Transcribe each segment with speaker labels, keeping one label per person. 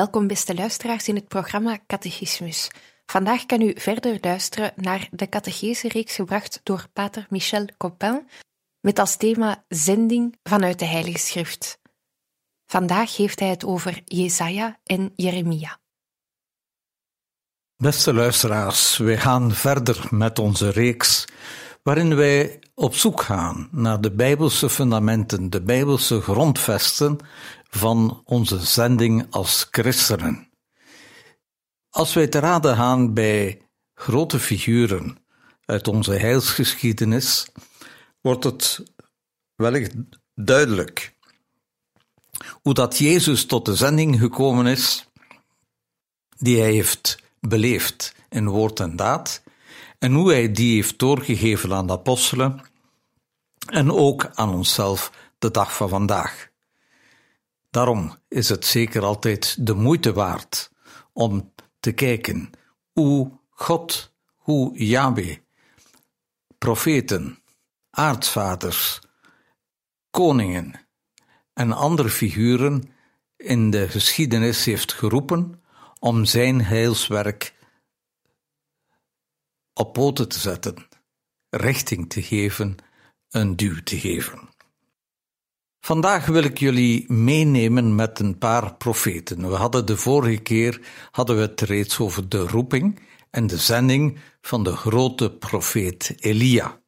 Speaker 1: Welkom beste luisteraars in het programma Catechismus. Vandaag kan u verder luisteren naar de catechese-reeks gebracht door pater Michel Copin met als thema Zending vanuit de Heilige Schrift. Vandaag heeft hij het over Jesaja en Jeremia.
Speaker 2: Beste luisteraars, wij gaan verder met onze reeks waarin wij op zoek gaan naar de bijbelse fundamenten, de bijbelse grondvesten van onze zending als christenen. Als wij te raden gaan bij grote figuren uit onze heilsgeschiedenis, wordt het wellicht duidelijk hoe dat Jezus tot de zending gekomen is, die hij heeft beleefd in woord en daad, en hoe hij die heeft doorgegeven aan de apostelen en ook aan onszelf de dag van vandaag. Daarom is het zeker altijd de moeite waard om te kijken hoe God, hoe Yahweh, profeten, aartsvaders, koningen en andere figuren in de geschiedenis heeft geroepen om zijn heilswerk op poten te zetten, richting te geven, een duw te geven. Vandaag wil ik jullie meenemen met een paar profeten. We hadden de vorige keer hadden we het reeds over de roeping en de zending van de grote profeet Elia.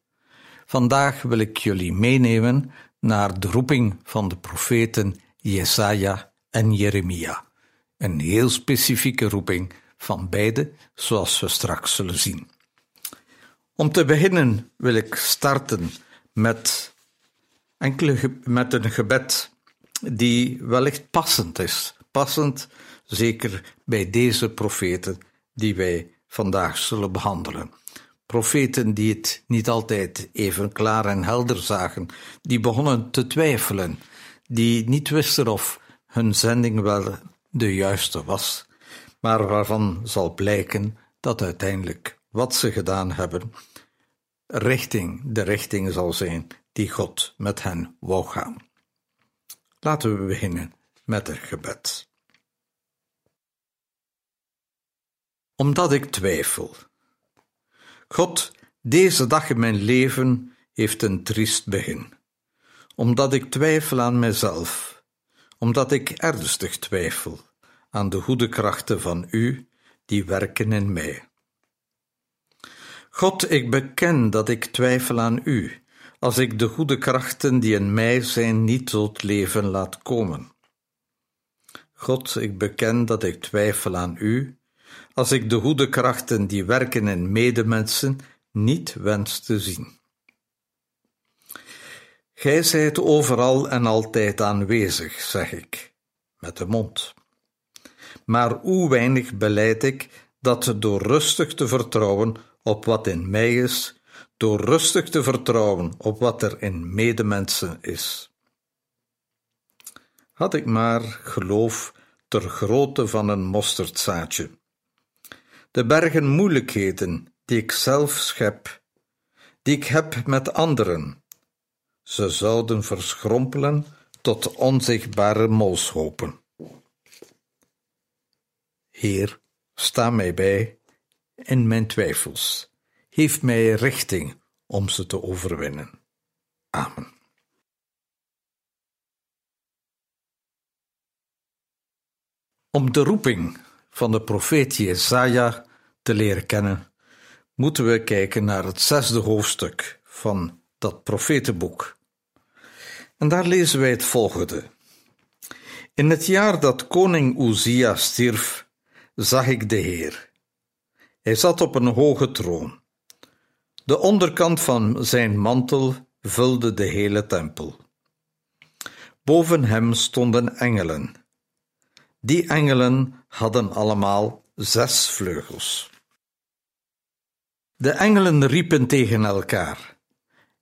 Speaker 2: Vandaag wil ik jullie meenemen naar de roeping van de profeten Jesaja en Jeremia. Een heel specifieke roeping van beide, zoals we straks zullen zien. Om te beginnen wil ik starten met enkele met een gebed die wellicht passend is. Passend zeker bij deze profeten die wij vandaag zullen behandelen. Profeten die het niet altijd even klaar en helder zagen, die begonnen te twijfelen, die niet wisten of hun zending wel de juiste was, maar waarvan zal blijken dat uiteindelijk wat ze gedaan hebben, richting de richting zal zijn die God met hen wou gaan. Laten we beginnen met het gebed. Omdat ik twijfel. God, deze dag in mijn leven heeft een triest begin. Omdat ik twijfel aan mijzelf, omdat ik ernstig twijfel aan de goede krachten van U die werken in mij. God, ik beken dat ik twijfel aan U als ik de goede krachten die in mij zijn niet tot leven laat komen. God, ik beken dat ik twijfel aan U, als ik de goede krachten die werken in medemensen niet wens te zien. Gij zijt overal en altijd aanwezig, zeg ik, met de mond. Maar hoe weinig beleid ik dat door rustig te vertrouwen op wat in mij is, door rustig te vertrouwen op wat er in medemensen is. Had ik maar geloof ter grootte van een mosterdzaadje. De bergen moeilijkheden die ik zelf schep, die ik heb met anderen, ze zouden verschrompelen tot onzichtbare molshopen. Heer, sta mij bij in mijn twijfels heeft mij richting om ze te overwinnen. Amen. Om de roeping van de profeet Jesaja te leren kennen, moeten we kijken naar het zesde hoofdstuk van dat profetenboek. En daar lezen wij het volgende. In het jaar dat koning Uzia stierf, zag ik de Heer. Hij zat op een hoge troon. De onderkant van zijn mantel vulde de hele tempel. Boven hem stonden engelen. Die engelen hadden allemaal zes vleugels. De engelen riepen tegen elkaar: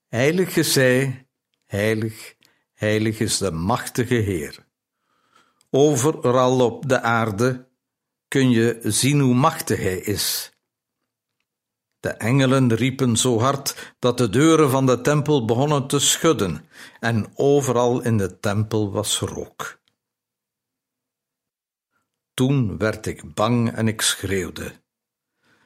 Speaker 2: Heilige zij, heilig, heilig is de machtige Heer. Overal op de aarde kun je zien hoe machtig hij is. De engelen riepen zo hard dat de deuren van de tempel begonnen te schudden, en overal in de tempel was rook. Toen werd ik bang en ik schreeuwde.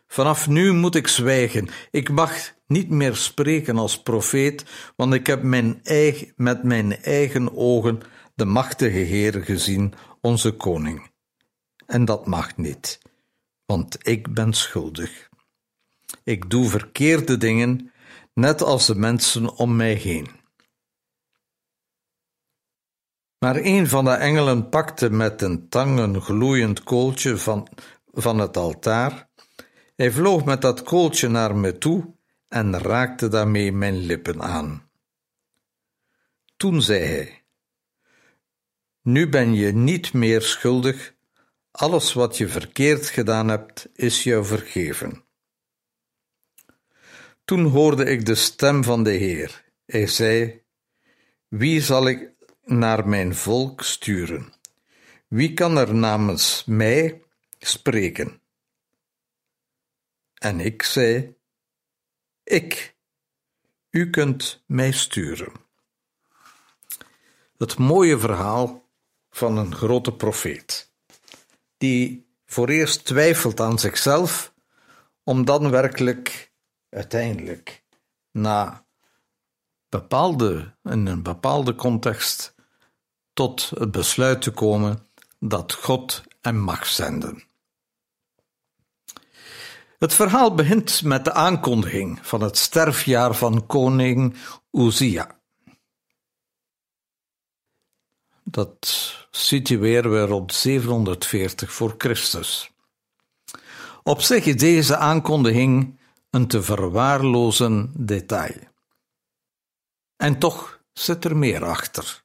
Speaker 2: Vanaf nu moet ik zwijgen. Ik mag niet meer spreken als profeet, want ik heb mijn eigen, met mijn eigen ogen de machtige Heer gezien, onze koning. En dat mag niet, want ik ben schuldig. Ik doe verkeerde dingen, net als de mensen om mij heen. Maar een van de engelen pakte met een tang een gloeiend kooltje van, van het altaar. Hij vloog met dat kooltje naar me toe en raakte daarmee mijn lippen aan. Toen zei hij: Nu ben je niet meer schuldig, alles wat je verkeerd gedaan hebt, is jou vergeven. Toen hoorde ik de stem van de Heer. Hij zei: Wie zal ik naar mijn volk sturen? Wie kan er namens mij spreken? En ik zei: Ik, u kunt mij sturen. Het mooie verhaal van een grote profeet, die voor eerst twijfelt aan zichzelf, om dan werkelijk uiteindelijk na bepaalde, in een bepaalde context tot het besluit te komen dat God hem mag zenden. Het verhaal begint met de aankondiging van het sterfjaar van koning Uzia. Dat situeren we rond 740 voor Christus. Op zich is deze aankondiging een te verwaarlozen detail. En toch zit er meer achter.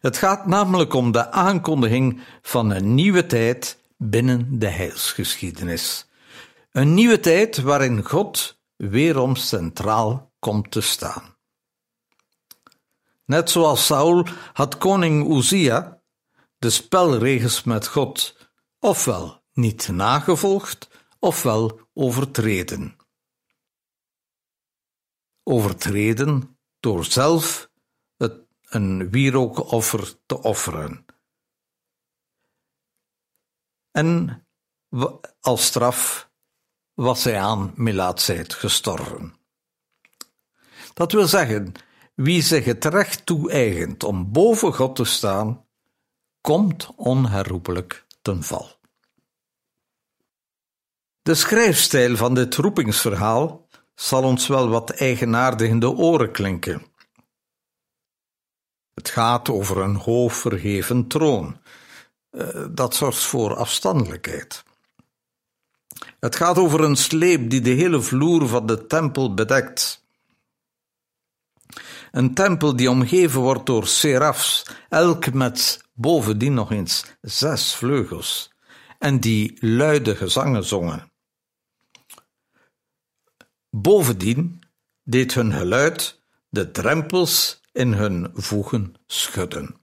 Speaker 2: Het gaat namelijk om de aankondiging van een nieuwe tijd binnen de heilsgeschiedenis. Een nieuwe tijd waarin God weerom centraal komt te staan. Net zoals Saul had koning Uzia de spelregels met God ofwel niet nagevolgd ofwel overtreden. Overtreden door zelf het, een wierookoffer te offeren. En als straf was hij aan melaatsheid gestorven. Dat wil zeggen, wie zich het recht toe-eigent om boven God te staan, komt onherroepelijk ten val. De schrijfstijl van dit roepingsverhaal zal ons wel wat eigenaardig in de oren klinken. Het gaat over een hoog verheven troon. Eh, dat zorgt voor afstandelijkheid. Het gaat over een sleep die de hele vloer van de tempel bedekt. Een tempel die omgeven wordt door serafs, elk met bovendien nog eens zes vleugels, en die luide gezangen zongen. Bovendien deed hun geluid de drempels in hun voegen schudden.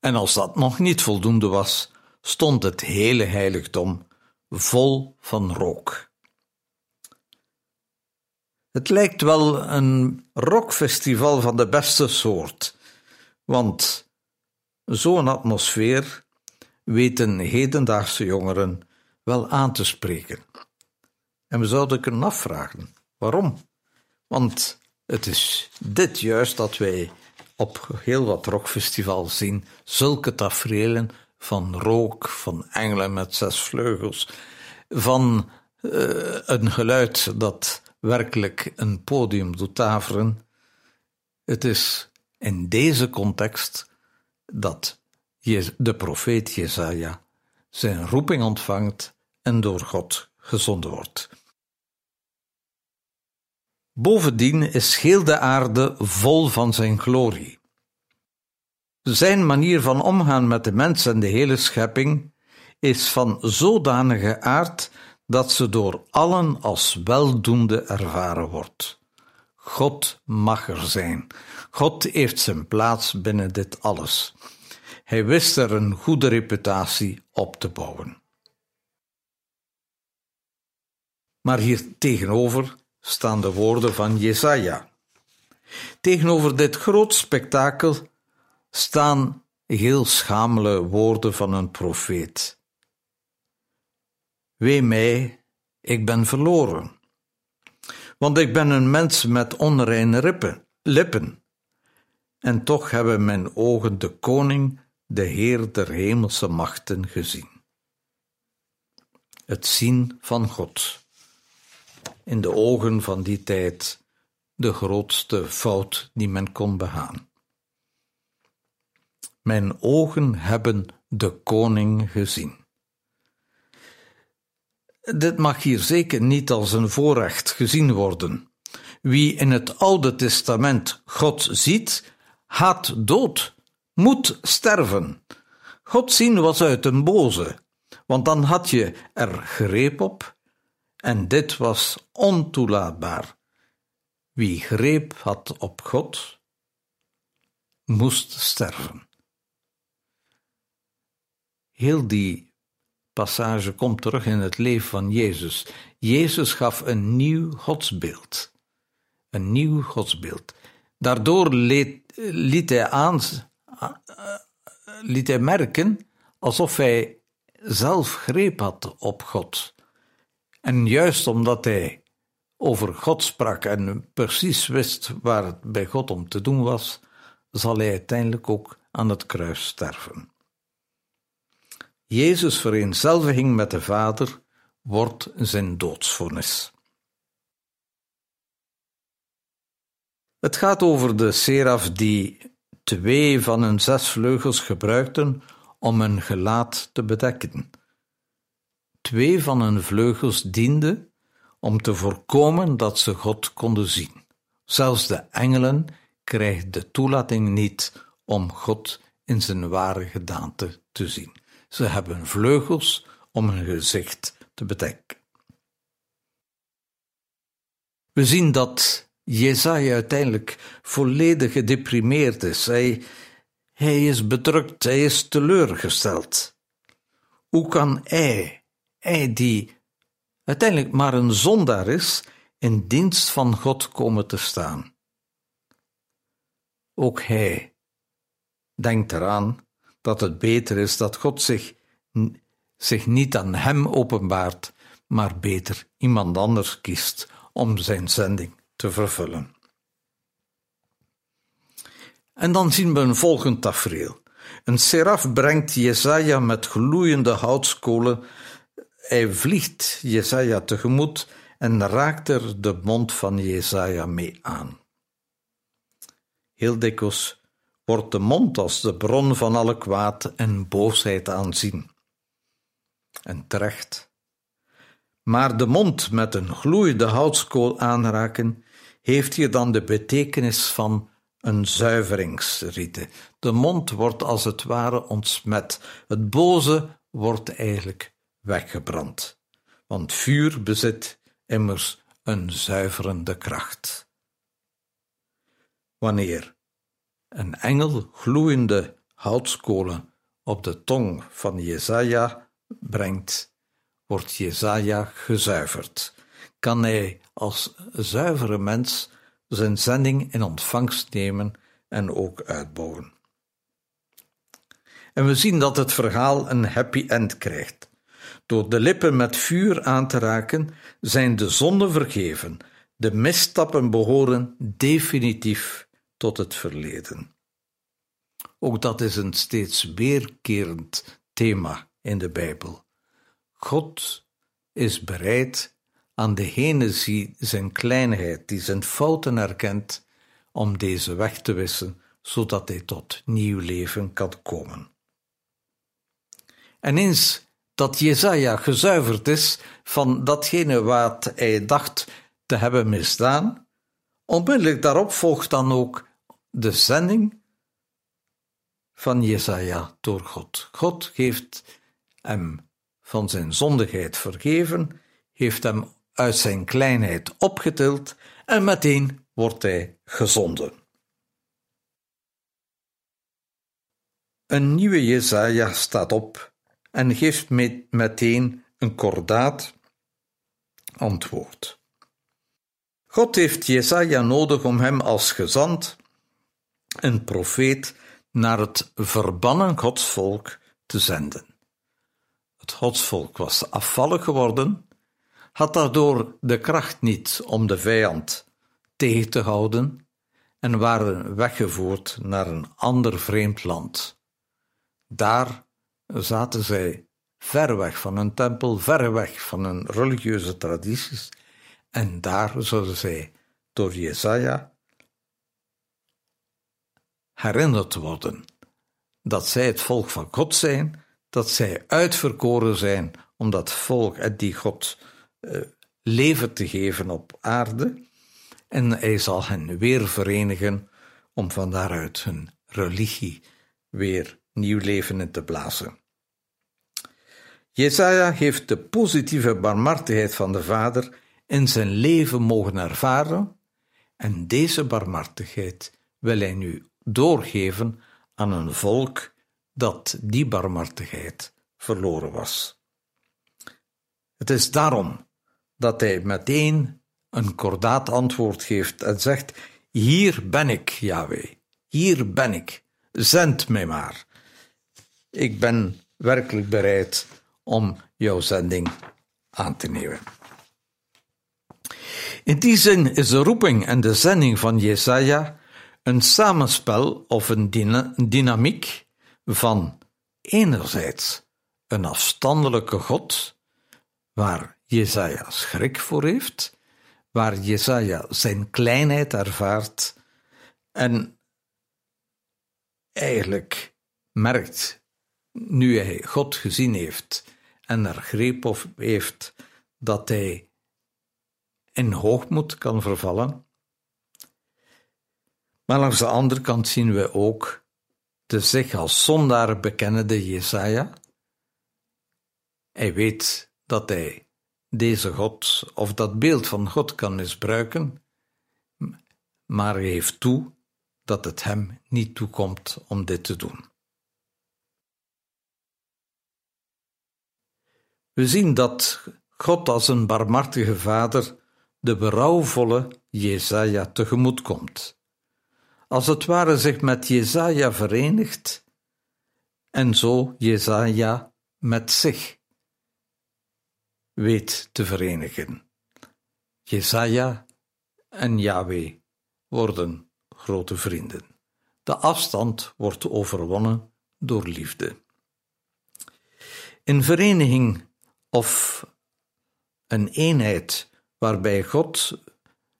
Speaker 2: En als dat nog niet voldoende was, stond het hele heiligdom vol van rook. Het lijkt wel een rockfestival van de beste soort, want zo'n atmosfeer weten hedendaagse jongeren wel aan te spreken. En we zouden kunnen afvragen waarom. Want het is dit juist dat wij op heel wat rockfestivals zien zulke tafereelen van rook, van engelen met zes vleugels, van uh, een geluid dat werkelijk een podium doet taveren. Het is in deze context dat de profeet Jezaja zijn roeping ontvangt en door God gezonden wordt. Bovendien is heel de aarde vol van zijn glorie. Zijn manier van omgaan met de mens en de hele schepping is van zodanige aard dat ze door allen als weldoende ervaren wordt. God mag er zijn. God heeft zijn plaats binnen dit alles. Hij wist er een goede reputatie op te bouwen. Maar hier tegenover staan de woorden van Jesaja. Tegenover dit groot spektakel staan heel schamele woorden van een profeet. Wee mij, ik ben verloren, want ik ben een mens met onreine rippen, lippen. En toch hebben mijn ogen de koning, de Heer der hemelse machten gezien. Het zien van God in de ogen van die tijd de grootste fout die men kon begaan. Mijn ogen hebben de koning gezien. Dit mag hier zeker niet als een voorrecht gezien worden. Wie in het Oude Testament God ziet, haat dood, moet sterven. God zien was uit een boze, want dan had je er greep op en dit was ontoelaatbaar. Wie greep had op God, moest sterven. Heel die passage komt terug in het leven van Jezus. Jezus gaf een nieuw godsbeeld. Een nieuw godsbeeld. Daardoor hij aan, liet hij merken alsof hij zelf greep had op God. En juist omdat hij over God sprak en precies wist waar het bij God om te doen was, zal hij uiteindelijk ook aan het kruis sterven. Jezus' vereenzelviging met de Vader wordt zijn doodsvonnis. Het gaat over de seraf die twee van hun zes vleugels gebruikten om hun gelaat te bedekken twee van hun vleugels dienden om te voorkomen dat ze God konden zien. Zelfs de engelen krijgen de toelating niet om God in zijn ware gedaante te zien. Ze hebben vleugels om hun gezicht te bedekken. We zien dat Jezaja uiteindelijk volledig gedeprimeerd is. Hij, hij is bedrukt, hij is teleurgesteld. Hoe kan hij, hij die uiteindelijk maar een zondaar is, in dienst van God komen te staan. Ook hij denkt eraan dat het beter is dat God zich, zich niet aan hem openbaart, maar beter iemand anders kiest om zijn zending te vervullen. En dan zien we een volgend tafereel. Een seraf brengt Jesaja met gloeiende houtskolen hij vliegt Jesaja tegemoet en raakt er de mond van Jesaja mee aan. Heel dikwijls wordt de mond als de bron van alle kwaad en boosheid aanzien. En terecht. Maar de mond met een gloeiende houtskool aanraken, heeft hier dan de betekenis van een zuiveringsrite. De mond wordt als het ware ontsmet. Het boze wordt eigenlijk weggebrand, want vuur bezit immers een zuiverende kracht. Wanneer een engel gloeiende houtskolen op de tong van Jezaja brengt, wordt Jezaja gezuiverd. Kan hij als zuivere mens zijn zending in ontvangst nemen en ook uitbouwen. En we zien dat het verhaal een happy end krijgt. Door de lippen met vuur aan te raken, zijn de zonden vergeven. De misstappen behoren definitief tot het verleden. Ook dat is een steeds weerkerend thema in de Bijbel. God is bereid aan degene die zijn kleinheid, die zijn fouten erkent, om deze weg te wissen, zodat hij tot nieuw leven kan komen. En eens dat Jezaja gezuiverd is van datgene wat hij dacht te hebben misdaan, onmiddellijk daarop volgt dan ook de zending van Jesaja door God. God heeft hem van zijn zondigheid vergeven, heeft hem uit zijn kleinheid opgetild en meteen wordt hij gezonden. Een nieuwe Jesaja staat op en geeft meteen een kordaat antwoord. God heeft Jesaja nodig om hem als gezant, een profeet, naar het verbannen godsvolk te zenden. Het godsvolk was afvallig geworden, had daardoor de kracht niet om de vijand tegen te houden en waren weggevoerd naar een ander vreemd land. Daar zaten zij ver weg van hun tempel, ver weg van hun religieuze tradities, en daar zouden zij door Jesaja herinnerd worden dat zij het volk van God zijn, dat zij uitverkoren zijn om dat volk en die God uh, leven te geven op aarde, en hij zal hen weer verenigen om van daaruit hun religie weer nieuw leven in te blazen. Jesaja heeft de positieve barmhartigheid van de Vader in zijn leven mogen ervaren en deze barmhartigheid wil hij nu doorgeven aan een volk dat die barmhartigheid verloren was. Het is daarom dat hij meteen een kordaat antwoord geeft en zegt: Hier ben ik, Yahweh, hier ben ik, zend mij maar. Ik ben werkelijk bereid om jouw zending aan te nemen. In die zin is de roeping en de zending van Jesaja een samenspel of een dynamiek van enerzijds een afstandelijke God, waar Jesaja schrik voor heeft, waar Jesaja zijn kleinheid ervaart en eigenlijk merkt, nu hij God gezien heeft en er greep op heeft, dat hij in hoogmoed kan vervallen. Maar langs de andere kant zien we ook de zich als zondaar bekennende Jesaja. Hij weet dat hij deze God of dat beeld van God kan misbruiken, maar hij heeft toe dat het hem niet toekomt om dit te doen. We zien dat God als een barmhartige vader de berouwvolle Jezaja tegemoet komt. Als het ware zich met Jezaja verenigt en zo Jezaja met zich weet te verenigen. Jezaja en Yahweh worden grote vrienden. De afstand wordt overwonnen door liefde. In vereniging of een eenheid waarbij God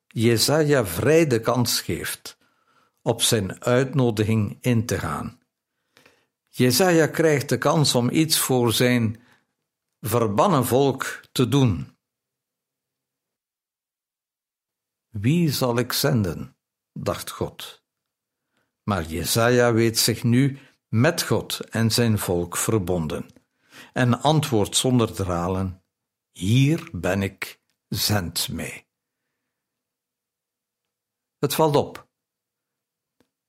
Speaker 2: Jesaja vrij de kans geeft op zijn uitnodiging in te gaan. Jesaja krijgt de kans om iets voor zijn verbannen volk te doen. Wie zal ik zenden? dacht God. Maar Jesaja weet zich nu met God en zijn volk verbonden en antwoordt zonder dralen: Hier ben ik, zend mij. Het valt op.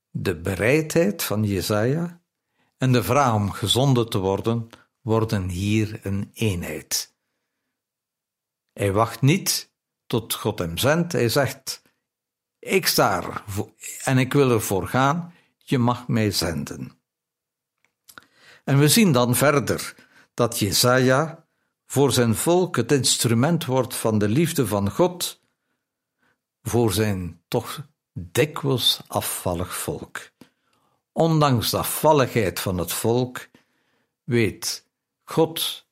Speaker 2: De bereidheid van Jesaja en de vraag om gezonden te worden worden hier een eenheid. Hij wacht niet tot God hem zendt, hij zegt: Ik sta er en ik wil ervoor gaan, je mag mij zenden. En we zien dan verder dat Jesaja voor zijn volk het instrument wordt van de liefde van God voor zijn toch dikwijls afvallig volk. ondanks de afvalligheid van het volk, weet God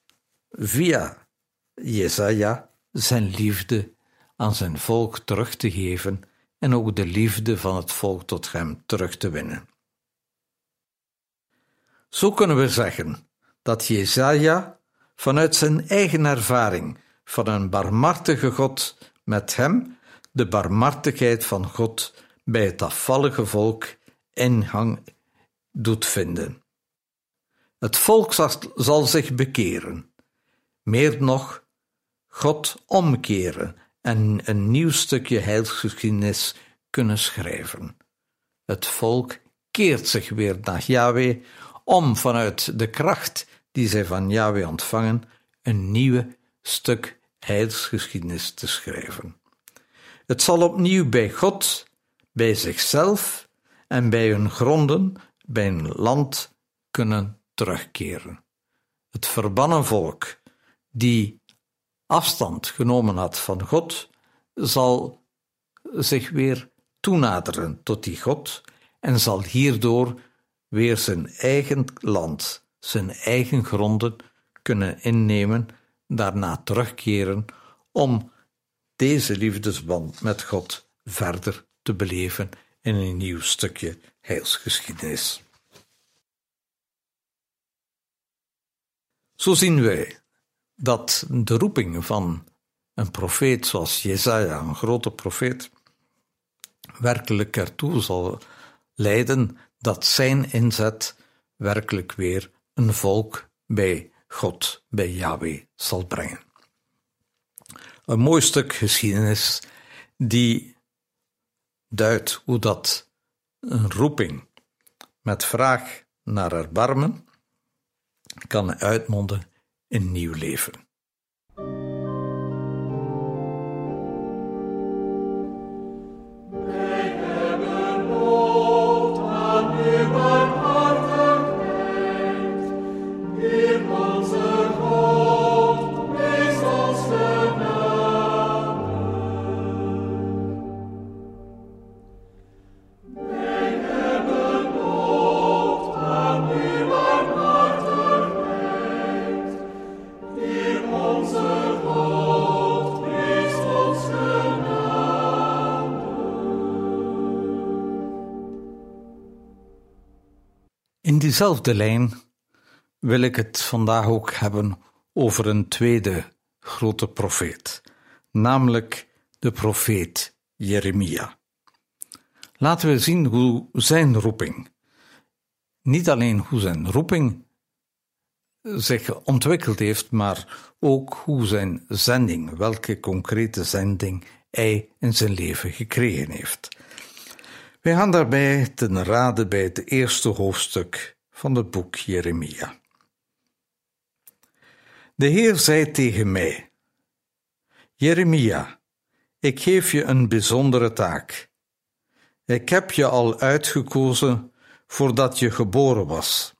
Speaker 2: via Jesaja zijn liefde aan zijn volk terug te geven en ook de liefde van het volk tot hem terug te winnen. Zo kunnen we zeggen dat Jesaja vanuit zijn eigen ervaring van een barmhartige God met hem de barmhartigheid van God bij het afvallige volk ingang doet vinden. Het volk zal zich bekeren, meer nog, God omkeren en een nieuw stukje heilsgeschiedenis kunnen schrijven. Het volk keert zich weer naar Yahweh om vanuit de kracht die zij van Yahweh ontvangen een nieuwe stuk heilsgeschiedenis te schrijven. Het zal opnieuw bij God, bij zichzelf en bij hun gronden, bij een land kunnen terugkeren. Het verbannen volk, die afstand genomen had van God, zal zich weer toenaderen tot die God en zal hierdoor weer zijn eigen land, zijn eigen gronden kunnen innemen, daarna terugkeren om deze liefdesband met God verder te beleven in een nieuw stukje heilsgeschiedenis. Zo zien wij dat de roeping van een profeet zoals Jezaja, een grote profeet, werkelijk ertoe zal leiden dat zijn inzet werkelijk weer een volk bij God, bij Yahweh zal brengen. Een mooi stuk geschiedenis die duidt hoe dat een roeping met vraag naar erbarmen kan uitmonden in nieuw leven. Diezelfde lijn wil ik het vandaag ook hebben over een tweede grote profeet, namelijk de profeet Jeremia. Laten we zien hoe zijn roeping, niet alleen hoe zijn roeping zich ontwikkeld heeft, maar ook hoe zijn zending, welke concrete zending hij in zijn leven gekregen heeft. Wij gaan daarbij ten rade bij het eerste hoofdstuk van het boek Jeremia. De Heer zei tegen mij: Jeremia, ik geef je een bijzondere taak. Ik heb je al uitgekozen voordat je geboren was,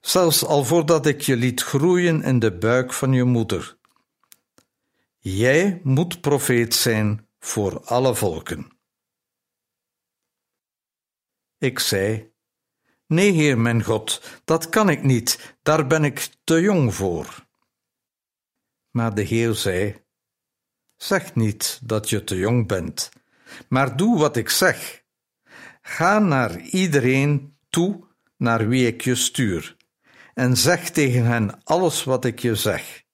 Speaker 2: zelfs al voordat ik je liet groeien in de buik van je moeder. Jij moet profeet zijn voor alle volken. Ik zei: Nee, Heer mijn God, dat kan ik niet, daar ben ik te jong voor. Maar de Heer zei: Zeg niet dat je te jong bent, maar doe wat ik zeg. Ga naar iedereen toe naar wie ik je stuur, en zeg tegen hen alles wat ik je zeg.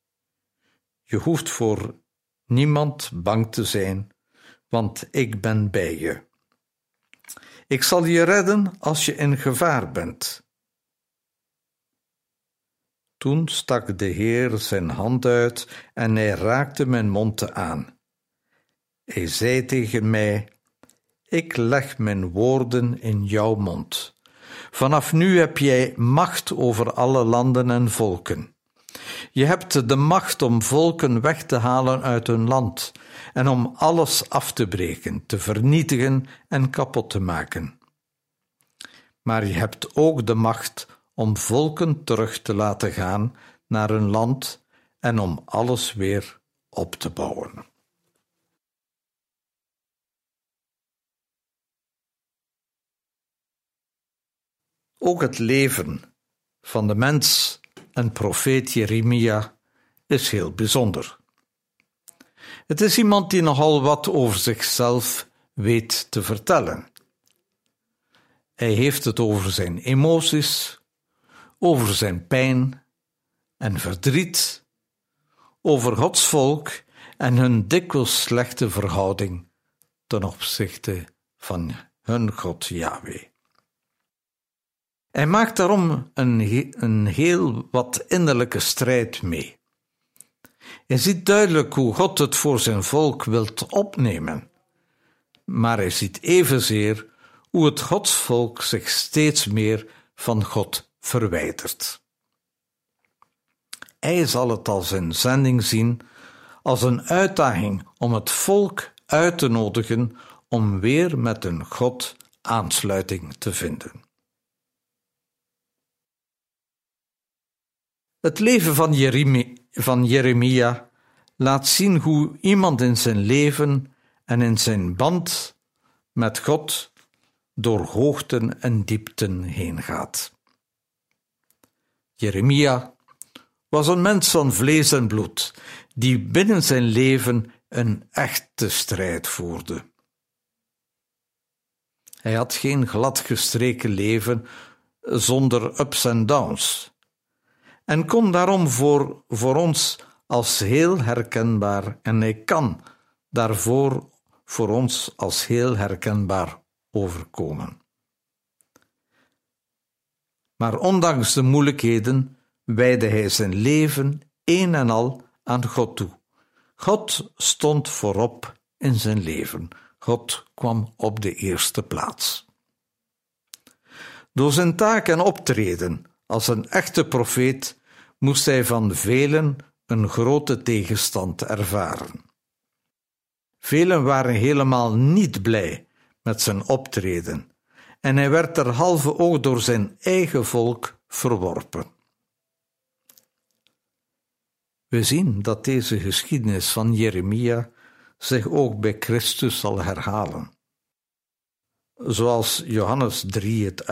Speaker 2: Je hoeft voor niemand bang te zijn, want ik ben bij je. Ik zal je redden als je in gevaar bent. Toen stak de Heer zijn hand uit en hij raakte mijn mond aan. Hij zei tegen mij: Ik leg mijn woorden in jouw mond. Vanaf nu heb jij macht over alle landen en volken. Je hebt de macht om volken weg te halen uit hun land en om alles af te breken, te vernietigen en kapot te maken. Maar je hebt ook de macht om volken terug te laten gaan naar hun land en om alles weer op te bouwen. Ook het leven van de mens en profeet Jeremia is heel bijzonder. Het is iemand die nogal wat over zichzelf weet te vertellen. Hij heeft het over zijn emoties, over zijn pijn en verdriet, over Gods volk en hun dikwijls slechte verhouding ten opzichte van hun God Yahweh. Hij maakt daarom een, een heel wat innerlijke strijd mee. Hij ziet duidelijk hoe God het voor zijn volk wilt opnemen, maar hij ziet evenzeer hoe het godsvolk zich steeds meer van God verwijdert. Hij zal het als een zending zien, als een uitdaging om het volk uit te nodigen om weer met een God aansluiting te vinden. Het leven van, van Jeremia laat zien hoe iemand in zijn leven en in zijn band met God door hoogten en diepten heen gaat. Jeremia was een mens van vlees en bloed, die binnen zijn leven een echte strijd voerde. Hij had geen gladgestreken leven zonder ups en downs, en kon daarom voor, voor ons als heel herkenbaar, en hij kan daarvoor voor ons als heel herkenbaar overkomen. Maar ondanks de moeilijkheden wijde hij zijn leven een en al aan God toe. God stond voorop in zijn leven. God kwam op de eerste plaats. Door zijn taak en optreden als een echte profeet moest hij van velen een grote tegenstand ervaren. Velen waren helemaal niet blij met zijn optreden en hij werd derhalve ook door zijn eigen volk verworpen. We zien dat deze geschiedenis van Jeremia zich ook bij Christus zal herhalen. Zoals Johannes 3 het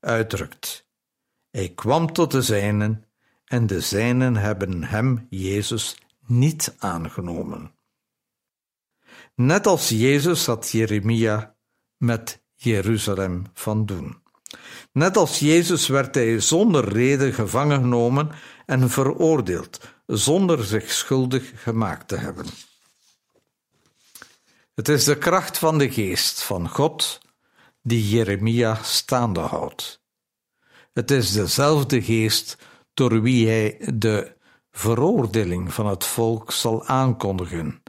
Speaker 2: uitdrukt. Hij kwam tot de zijnen en de zijnen hebben hem, Jezus, niet aangenomen. Net als Jezus had Jeremia met Jeruzalem van doen. Net als Jezus werd hij zonder reden gevangen genomen en veroordeeld, zonder zich schuldig gemaakt te hebben. Het is de kracht van de geest van God die Jeremia staande houdt. Het is dezelfde geest door wie hij de veroordeling van het volk zal aankondigen.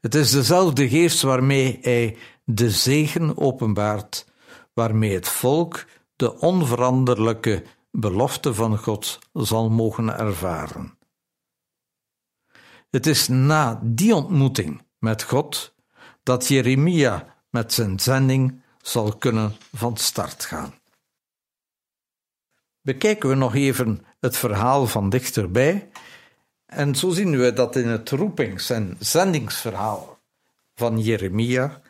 Speaker 2: Het is dezelfde geest waarmee hij de zegen openbaart, waarmee het volk de onveranderlijke belofte van God zal mogen ervaren. Het is na die ontmoeting met God dat Jeremia met zijn zending zal kunnen van start gaan. Bekijken we nog even het verhaal van dichterbij. En zo zien we dat in het roepings- en zendingsverhaal van Jeremia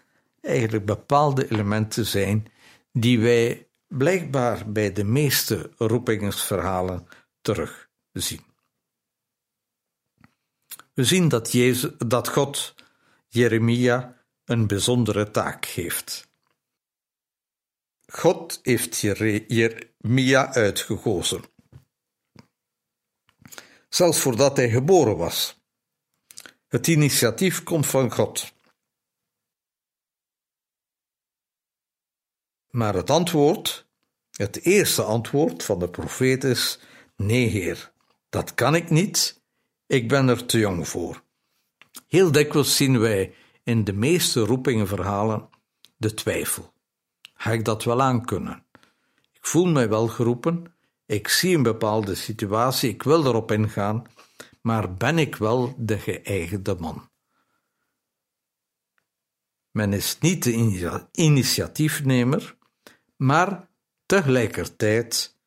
Speaker 2: eigenlijk bepaalde elementen zijn die wij blijkbaar bij de meeste roepingsverhalen terugzien. We zien dat, Jezus, dat God Jeremia een bijzondere taak geeft. God heeft Jeremia uitgekozen. Zelfs voordat hij geboren was. Het initiatief komt van God. Maar het antwoord, het eerste antwoord van de profeet is: Nee, Heer, dat kan ik niet. Ik ben er te jong voor. Heel dikwijls zien wij in de meeste roepingenverhalen de twijfel. Ga ik dat wel aankunnen? Ik voel mij wel geroepen, ik zie een bepaalde situatie, ik wil erop ingaan, maar ben ik wel de geëigende man? Men is niet de initiatiefnemer, maar tegelijkertijd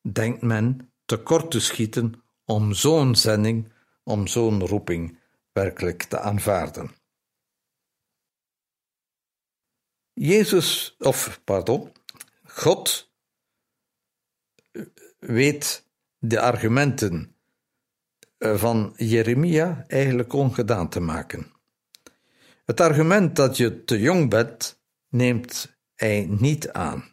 Speaker 2: denkt men tekort te schieten om zo'n zending, om zo'n roeping werkelijk te aanvaarden. Jezus, of pardon, God weet de argumenten eh, van Jeremia eigenlijk ongedaan te maken. Het argument dat je te jong bent, neemt hij niet aan.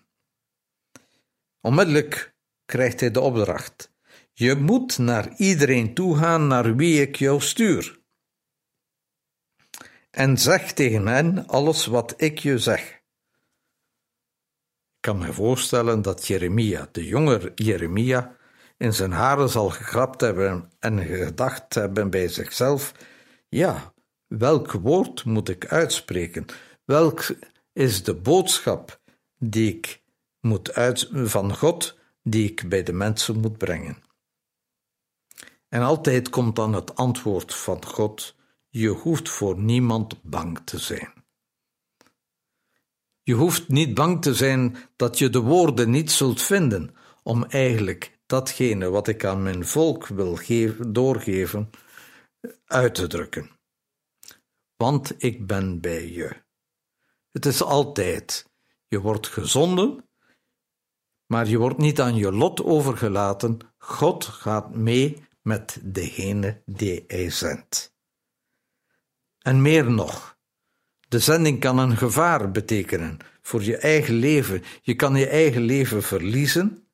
Speaker 2: Onmiddellijk krijgt hij de opdracht: Je moet naar iedereen toegaan naar wie ik jou stuur. En zeg tegen hen alles wat ik je zeg. Ik kan me voorstellen dat Jeremia, de jonge Jeremia, in zijn haren zal gegrapt hebben en gedacht hebben bij zichzelf: Ja, welk woord moet ik uitspreken? Welk is de boodschap die ik moet uit, van God die ik bij de mensen moet brengen? En altijd komt dan het antwoord van God: Je hoeft voor niemand bang te zijn. Je hoeft niet bang te zijn dat je de woorden niet zult vinden om eigenlijk datgene wat ik aan mijn volk wil geven, doorgeven, uit te drukken. Want ik ben bij je. Het is altijd, je wordt gezonden, maar je wordt niet aan je lot overgelaten. God gaat mee met degene die hij zendt. En meer nog, de zending kan een gevaar betekenen voor je eigen leven. Je kan je eigen leven verliezen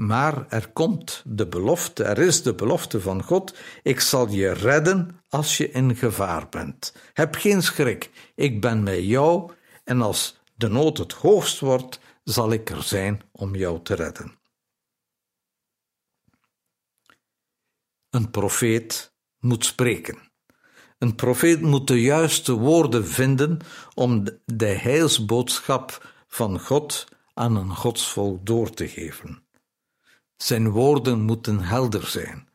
Speaker 2: maar er komt de belofte, er is de belofte van God: ik zal je redden als je in gevaar bent. Heb geen schrik, ik ben met jou en als de nood het hoogst wordt, zal ik er zijn om jou te redden. Een profeet moet spreken. Een profeet moet de juiste woorden vinden om de heilsboodschap van God aan een godsvolk door te geven. Zijn woorden moeten helder zijn.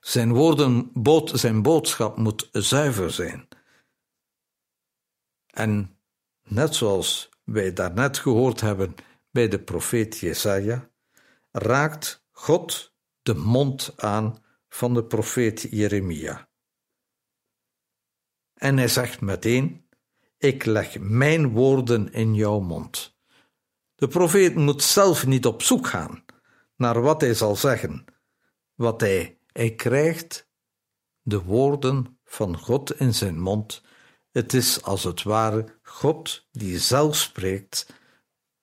Speaker 2: Zijn, woorden, zijn boodschap moet zuiver zijn. En net zoals wij daarnet gehoord hebben bij de profeet Jesaja, raakt God de mond aan van de profeet Jeremia. En hij zegt meteen: Ik leg mijn woorden in jouw mond. De profeet moet zelf niet op zoek gaan naar wat hij zal zeggen. Wat hij, hij krijgt de woorden van God in zijn mond. Het is als het ware God die zelf spreekt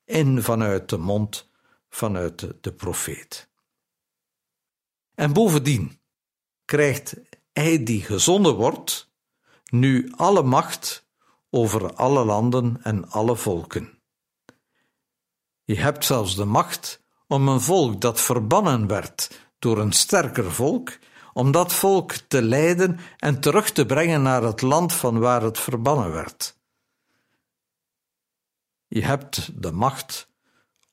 Speaker 2: in vanuit de mond vanuit de, de profeet. En bovendien krijgt hij die gezonden wordt nu alle macht over alle landen en alle volken. Je hebt zelfs de macht om een volk dat verbannen werd door een sterker volk, om dat volk te leiden en terug te brengen naar het land van waar het verbannen werd. Je hebt de macht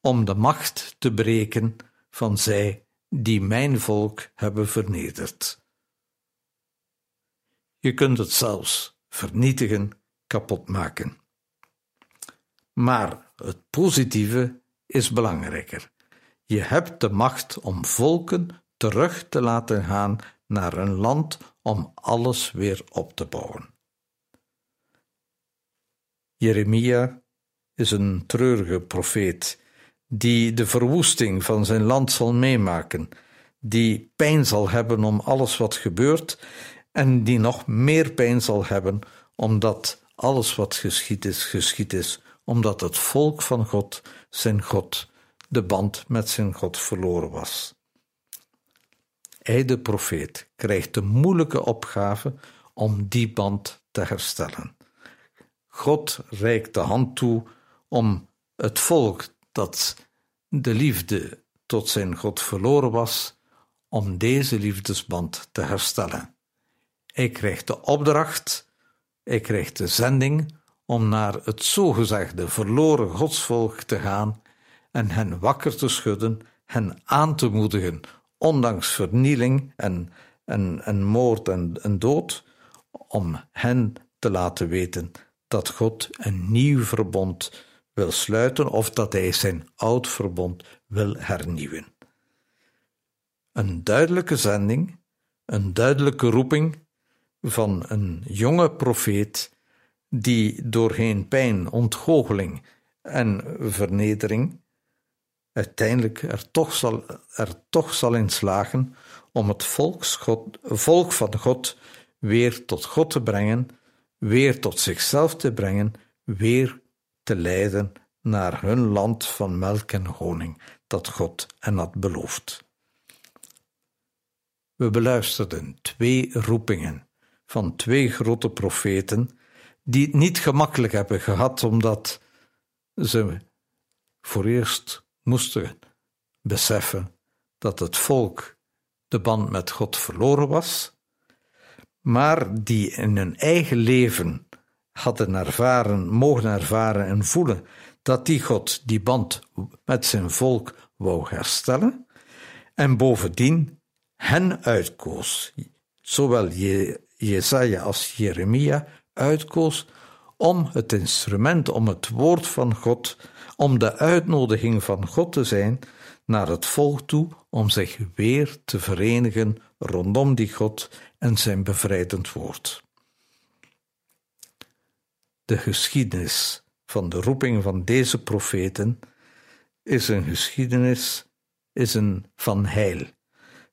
Speaker 2: om de macht te breken van zij die mijn volk hebben vernederd. Je kunt het zelfs vernietigen, kapot maken. Maar het positieve is belangrijker. Je hebt de macht om volken terug te laten gaan naar een land om alles weer op te bouwen. Jeremia is een treurige profeet die de verwoesting van zijn land zal meemaken, die pijn zal hebben om alles wat gebeurt en die nog meer pijn zal hebben omdat alles wat geschied is, geschied is, omdat het volk van God zijn God de band met zijn God verloren was. Hij, de profeet, krijgt de moeilijke opgave om die band te herstellen. God reikt de hand toe om het volk dat de liefde tot zijn God verloren was, om deze liefdesband te herstellen. Hij krijgt de opdracht, hij krijgt de zending om naar het zogezegde verloren godsvolk te gaan en hen wakker te schudden, hen aan te moedigen, ondanks vernieling en, en, en moord en, en dood, om hen te laten weten dat God een nieuw verbond wil sluiten of dat hij zijn oud verbond wil hernieuwen. Een duidelijke zending, een duidelijke roeping van een jonge profeet die doorheen pijn, ontgoocheling en vernedering uiteindelijk er toch zal, er toch zal in slagen om het volksgod, volk van God weer tot God te brengen, weer tot zichzelf te brengen, weer te leiden naar hun land van melk en honing dat God hen had beloofd. We beluisterden twee roepingen van twee grote profeten die het niet gemakkelijk hebben gehad omdat ze voor eerst moesten beseffen dat het volk de band met God verloren was, maar die in hun eigen leven hadden ervaren, mogen ervaren en voelen dat die God die band met zijn volk wou herstellen en bovendien hen uitkoos, zowel Jesaja als Jeremia uitkoos om het instrument, om het woord van God, om de uitnodiging van God te zijn naar het volk toe om zich weer te verenigen rondom die God en zijn bevrijdend woord. De geschiedenis van de roeping van deze profeten is een geschiedenis is een van heil,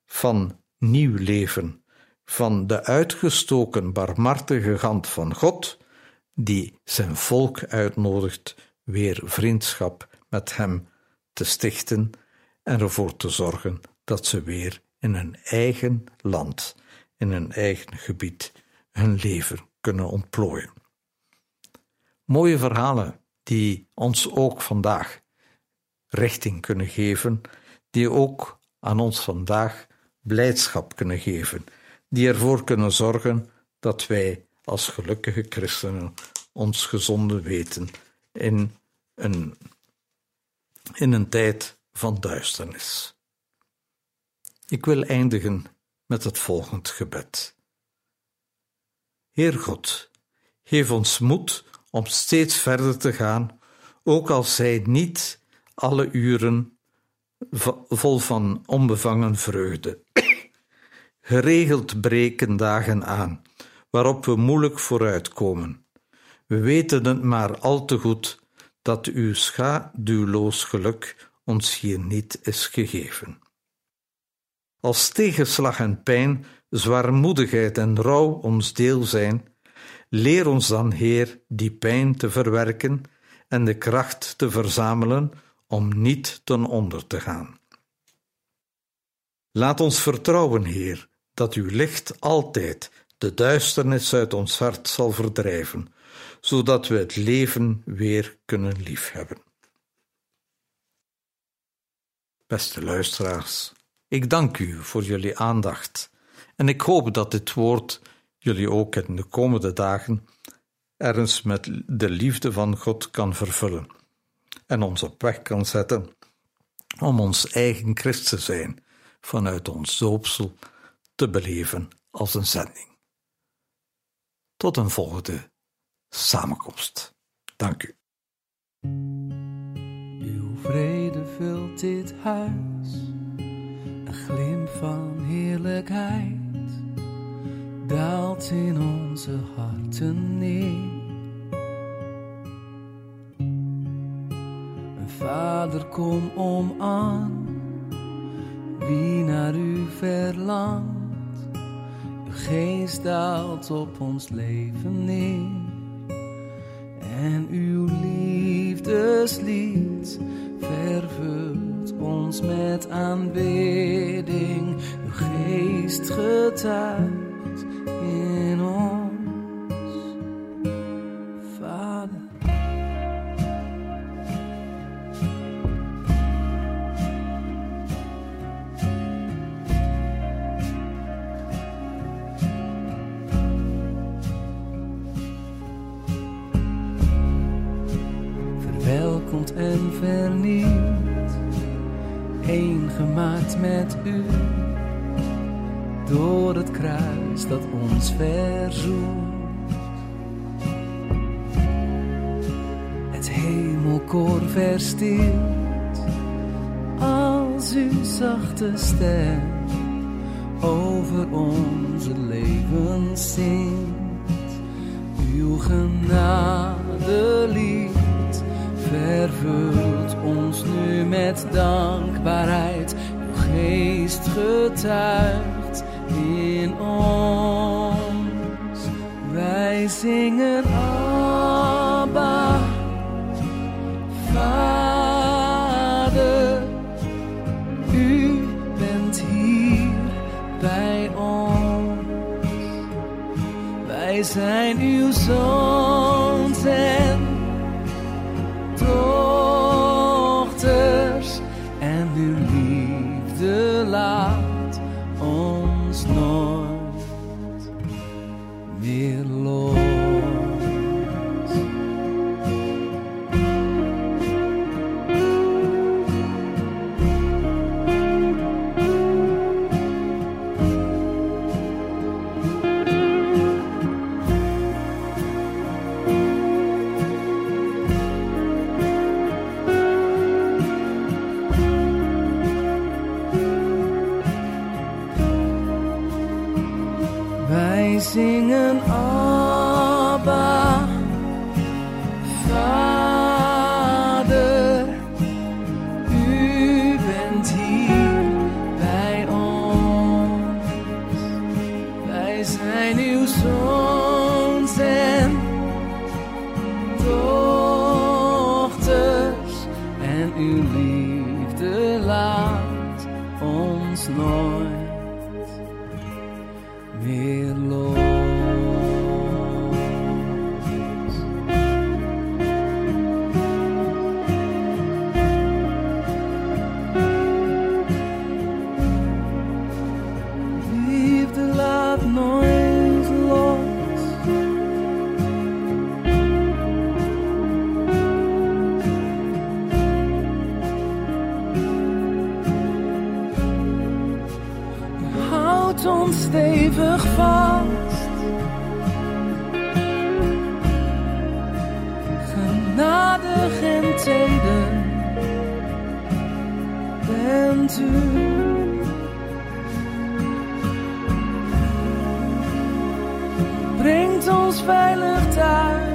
Speaker 2: van nieuw leven, van de uitgestoken barmhartige hand van God, die zijn volk uitnodigt weer vriendschap met hem te stichten en ervoor te zorgen dat ze weer in hun eigen land, in hun eigen gebied, hun leven kunnen ontplooien. Mooie verhalen die ons ook vandaag richting kunnen geven, die ook aan ons vandaag blijdschap kunnen geven, die ervoor kunnen zorgen dat wij als gelukkige christenen ons gezonde weten in een, in een tijd van duisternis. Ik wil eindigen met het volgend gebed. Heer God, geef ons moed om steeds verder te gaan, ook als zij niet alle uren vol van onbevangen vreugde. Geregeld breken dagen aan, waarop we moeilijk vooruitkomen. We weten het maar al te goed dat uw schaduwloos geluk ons hier niet is gegeven. Als tegenslag en pijn, zwaarmoedigheid en rouw ons deel zijn, leer ons dan, Heer, die pijn te verwerken en de kracht te verzamelen om niet ten onder te gaan. Laat ons vertrouwen, Heer, dat uw licht altijd de duisternis uit ons hart zal verdrijven, zodat we het leven weer kunnen liefhebben. Beste luisteraars, ik dank u voor jullie aandacht en ik hoop dat dit woord jullie ook in de komende dagen ergens met de liefde van God kan vervullen en ons op weg kan zetten om ons eigen Christ te zijn vanuit ons doopsel te beleven als een zending. Tot een volgende samenkomst. Dank u.
Speaker 3: Uw vrede vult dit huis, een glimp van heerlijkheid daalt in onze harten neer. Vader, kom om aan, wie naar u verlangt. Geest daalt op ons leven neer. En uw liefdeslied vervult ons met aanbidding. Uw geest getuigt in ons, vernieuwd, één gemaakt met u door het kruis dat ons verzoent. Het hemelkoor verstilt als uw zachte stem over onze leven zingt. Uw genade lied Vervult ons nu met dankbaarheid. Uw geest getuigt in ons. Wij zingen Abba, Vader. U bent hier bij ons. Wij zijn uw zoons Houd ons stevig vast. Genadig en teder bent u. Brengt ons veilig thuis.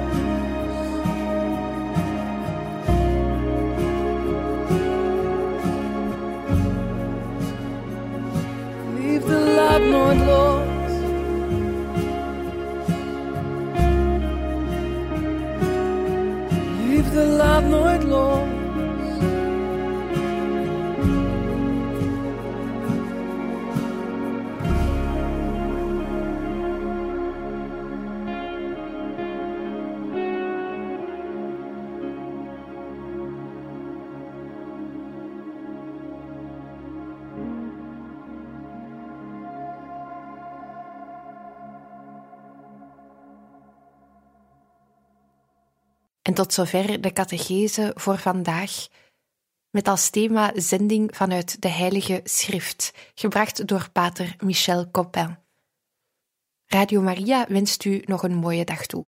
Speaker 3: Nooit los.
Speaker 1: Tot zover de catechese voor vandaag. Met als thema zending vanuit de Heilige Schrift, gebracht door pater Michel Copin. Radio Maria wenst u nog een mooie dag toe.